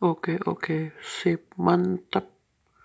Oke oke. Sip. Mantap